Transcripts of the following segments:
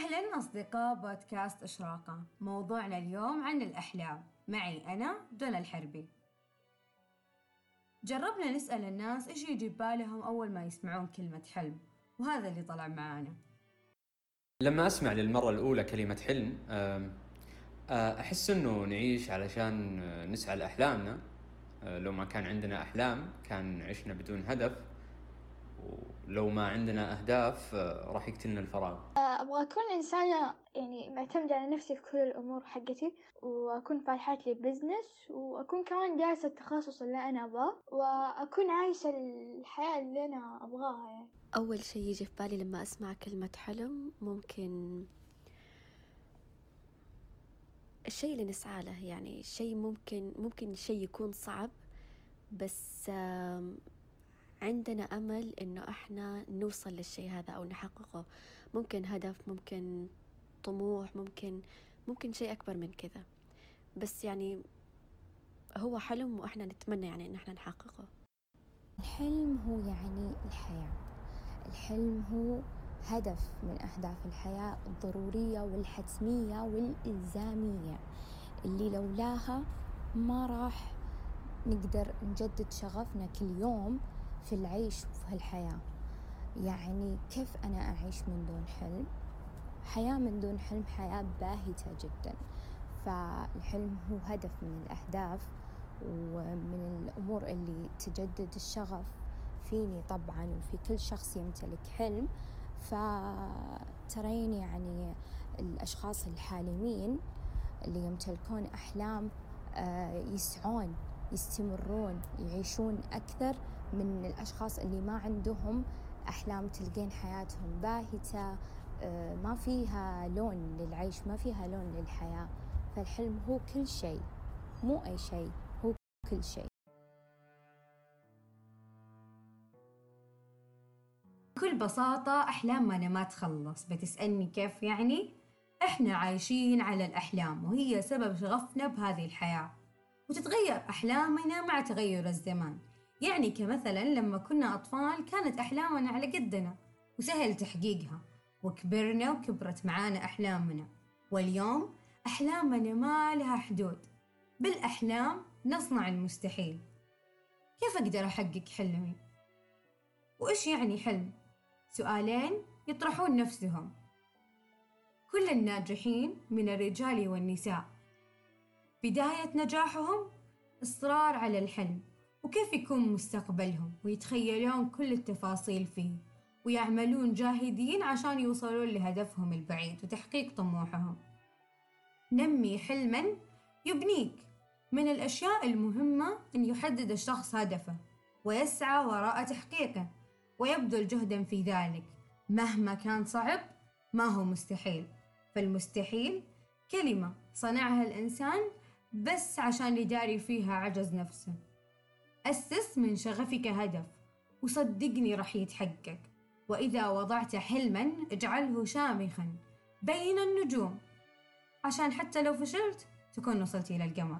أهلا أصدقاء بودكاست إشراقة موضوعنا اليوم عن الأحلام. معي أنا دنا الحربي. جربنا نسأل الناس إيش يجي ببالهم أول ما يسمعون كلمة حلم وهذا اللي طلع معانا. لما أسمع للمرة الأولى كلمة حلم أحس إنه نعيش علشان نسعى لأحلامنا. لو ما كان عندنا أحلام كان عشنا بدون هدف. ولو ما عندنا أهداف آه، راح يقتلنا الفراغ. آه، أبغى أكون إنسانة يعني معتمدة على نفسي في كل الأمور حقتي وأكون فاتحة لي بزنس وأكون كمان دارسة التخصص اللي أنا أبغاه وأكون عايشة الحياة اللي أنا أبغاها يعني. أول شي يجي في بالي لما أسمع كلمة حلم ممكن الشيء اللي نسعى له يعني شيء ممكن ممكن شيء يكون صعب بس عندنا أمل إنه إحنا نوصل للشيء هذا أو نحققه. ممكن هدف ممكن طموح ممكن ممكن شيء أكبر من كذا. بس يعني هو حلم وإحنا نتمنى يعني إن إحنا نحققه. الحلم هو يعني الحياة. الحلم هو هدف من أهداف الحياة الضرورية والحتمية والإلزامية. اللي لولاها ما راح نقدر نجدد شغفنا كل يوم في العيش وفي هالحياة يعني كيف أنا أعيش من دون حلم؟ حياة من دون حلم حياة باهتة جدا. فالحلم هو هدف من الأهداف ومن الأمور اللي تجدد الشغف فيني طبعا وفي كل شخص يمتلك حلم. فترين يعني الأشخاص الحالمين اللي يمتلكون أحلام آه، يسعون يستمرون يعيشون أكثر من الأشخاص اللي ما عندهم أحلام تلقين حياتهم. باهتة آه، ما فيها لون للعيش ما فيها لون للحياة. فالحلم هو كل شيء مو أي شيء هو كل شيء. بكل بساطة أحلامنا ما تخلص. بتسألني كيف يعني؟ إحنا عايشين على الأحلام وهي سبب شغفنا بهذه الحياة. وتتغير أحلامنا مع تغير الزمان. يعني كمثلا لما كنا أطفال كانت أحلامنا على قدنا وسهل تحقيقها. وكبرنا وكبرت معانا أحلامنا. واليوم أحلامنا ما لها حدود. بالأحلام نصنع المستحيل. كيف أقدر أحقق حلمي؟ وإيش يعني حلم؟ سؤالين يطرحون نفسهم. كل الناجحين من الرجال والنساء. بداية نجاحهم؟ إصرار على الحلم. وكيف يكون مستقبلهم؟ ويتخيلون كل التفاصيل فيه. ويعملون جاهدين عشان يوصلون لهدفهم البعيد وتحقيق طموحهم. نمي حلما يبنيك. من الأشياء المهمة أن يحدد الشخص هدفه ويسعى وراء تحقيقه ويبذل جهدا في ذلك. مهما كان صعب ما هو مستحيل. فالمستحيل كلمة صنعها الإنسان بس عشان يداري فيها عجز نفسه. أسس من شغفك هدف وصدقني رح يتحقق. وإذا وضعت حلما اجعله شامخا بين النجوم. عشان حتى لو فشلت تكون وصلت إلى القمر.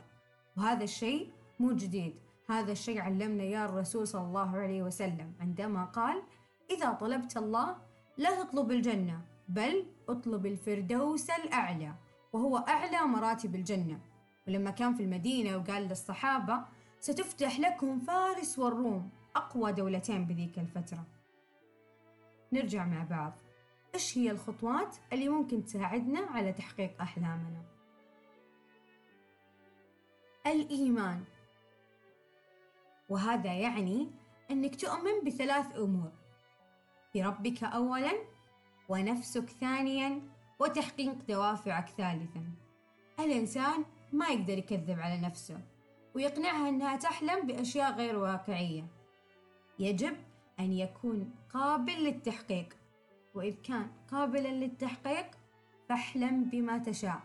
وهذا الشيء مو جديد. هذا الشيء علمنا يا الرسول صلى الله عليه وسلم عندما قال إذا طلبت الله لا تطلب الجنة بل أطلب الفردوس الأعلى وهو أعلى مراتب الجنة. ولما كان في المدينة وقال للصحابة ستفتح لكم فارس والروم أقوى دولتين بذيك الفترة. نرجع مع بعض. إيش هي الخطوات اللي ممكن تساعدنا على تحقيق أحلامنا؟ الإيمان. وهذا يعني أنك تؤمن بثلاث أمور بربك أولا ونفسك ثانيا وتحقيق دوافعك ثالثا. الإنسان ما يقدر يكذب على نفسه ويقنعها أنها تحلم بأشياء غير واقعية. يجب أن يكون قابل للتحقيق وإذ كان قابلا للتحقيق فاحلم بما تشاء.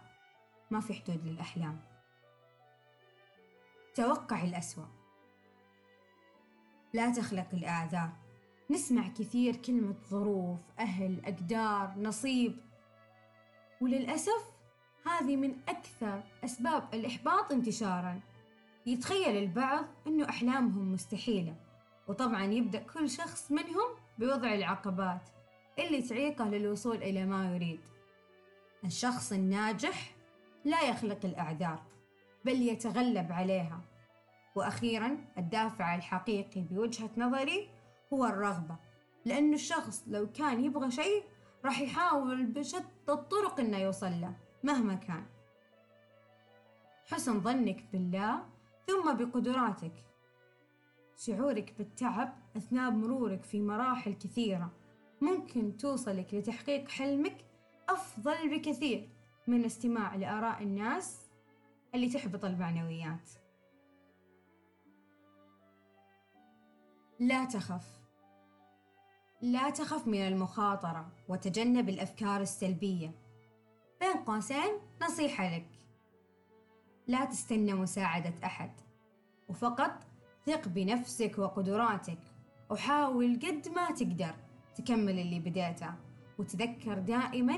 ما في حدود للأحلام. توقع الأسوأ. لا تخلق الأعذار نسمع كثير كلمة ظروف أهل أقدار نصيب. وللأسف هذه من أكثر أسباب الإحباط انتشارًا. يتخيل البعض أنه أحلامهم مستحيلة وطبعا يبدأ كل شخص منهم بوضع العقبات اللي تعيقه للوصول إلى ما يريد. الشخص الناجح لا يخلق الأعذار بل يتغلب عليها. وأخيرا الدافع الحقيقي بوجهة نظري هو الرغبة لأن الشخص لو كان يبغى شيء راح يحاول بشتى الطرق إنه يوصل له. مهما كان. حسن ظنك بالله ثم بقدراتك. شعورك بالتعب أثناء مرورك في مراحل كثيرة. ممكن توصلك لتحقيق حلمك أفضل بكثير من الاستماع لآراء الناس اللي تحبط المعنويات لا تخف. لا تخف من المخاطرة وتجنب الأفكار السلبية. بين قوسين نصيحة لك. لا تستنى مساعدة أحد وفقط ثق بنفسك وقدراتك وحاول قد ما تقدر تكمل اللي بديته وتذكر دائما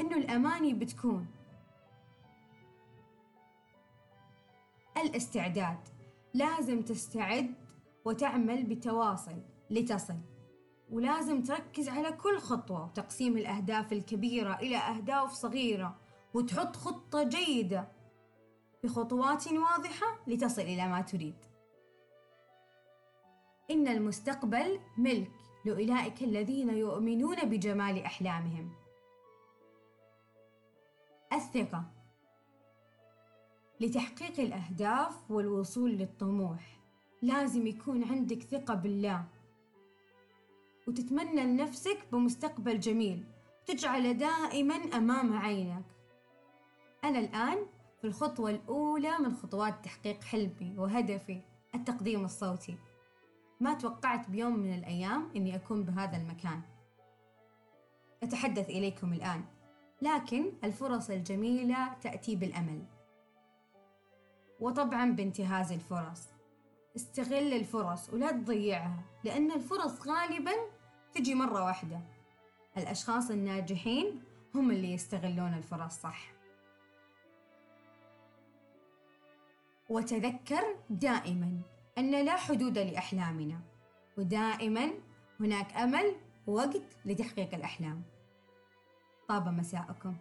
إنه الأماني بتكون. الاستعداد لازم تستعد وتعمل بتواصل لتصل. ولازم تركز على كل خطوة وتقسيم الأهداف الكبيرة إلى أهداف صغيرة وتحط خطة جيدة بخطوات واضحة لتصل إلى ما تريد. إن المستقبل ملك لأولئك الذين يؤمنون بجمال أحلامهم. الثقة لتحقيق الأهداف والوصول للطموح. لازم يكون عندك ثقة بالله. وتتمنى لنفسك بمستقبل جميل. تجعله دائما أمام عينك. أنا الآن في الخطوة الأولى من خطوات تحقيق حلمي وهدفي التقديم الصوتي. ما توقعت بيوم من الأيام أني أكون بهذا المكان. أتحدث إليكم الآن لكن الفرص الجميلة تأتي بالأمل. وطبعا بانتهاز الفرص. استغل الفرص ولا تضيعها لأن الفرص غالبا تجي مرة واحدة. الأشخاص الناجحين هم اللي يستغلون الفرص صح. وتذكر دائما أن لا حدود لأحلامنا ودائما هناك أمل ووقت لتحقيق الأحلام. طاب مساءكم.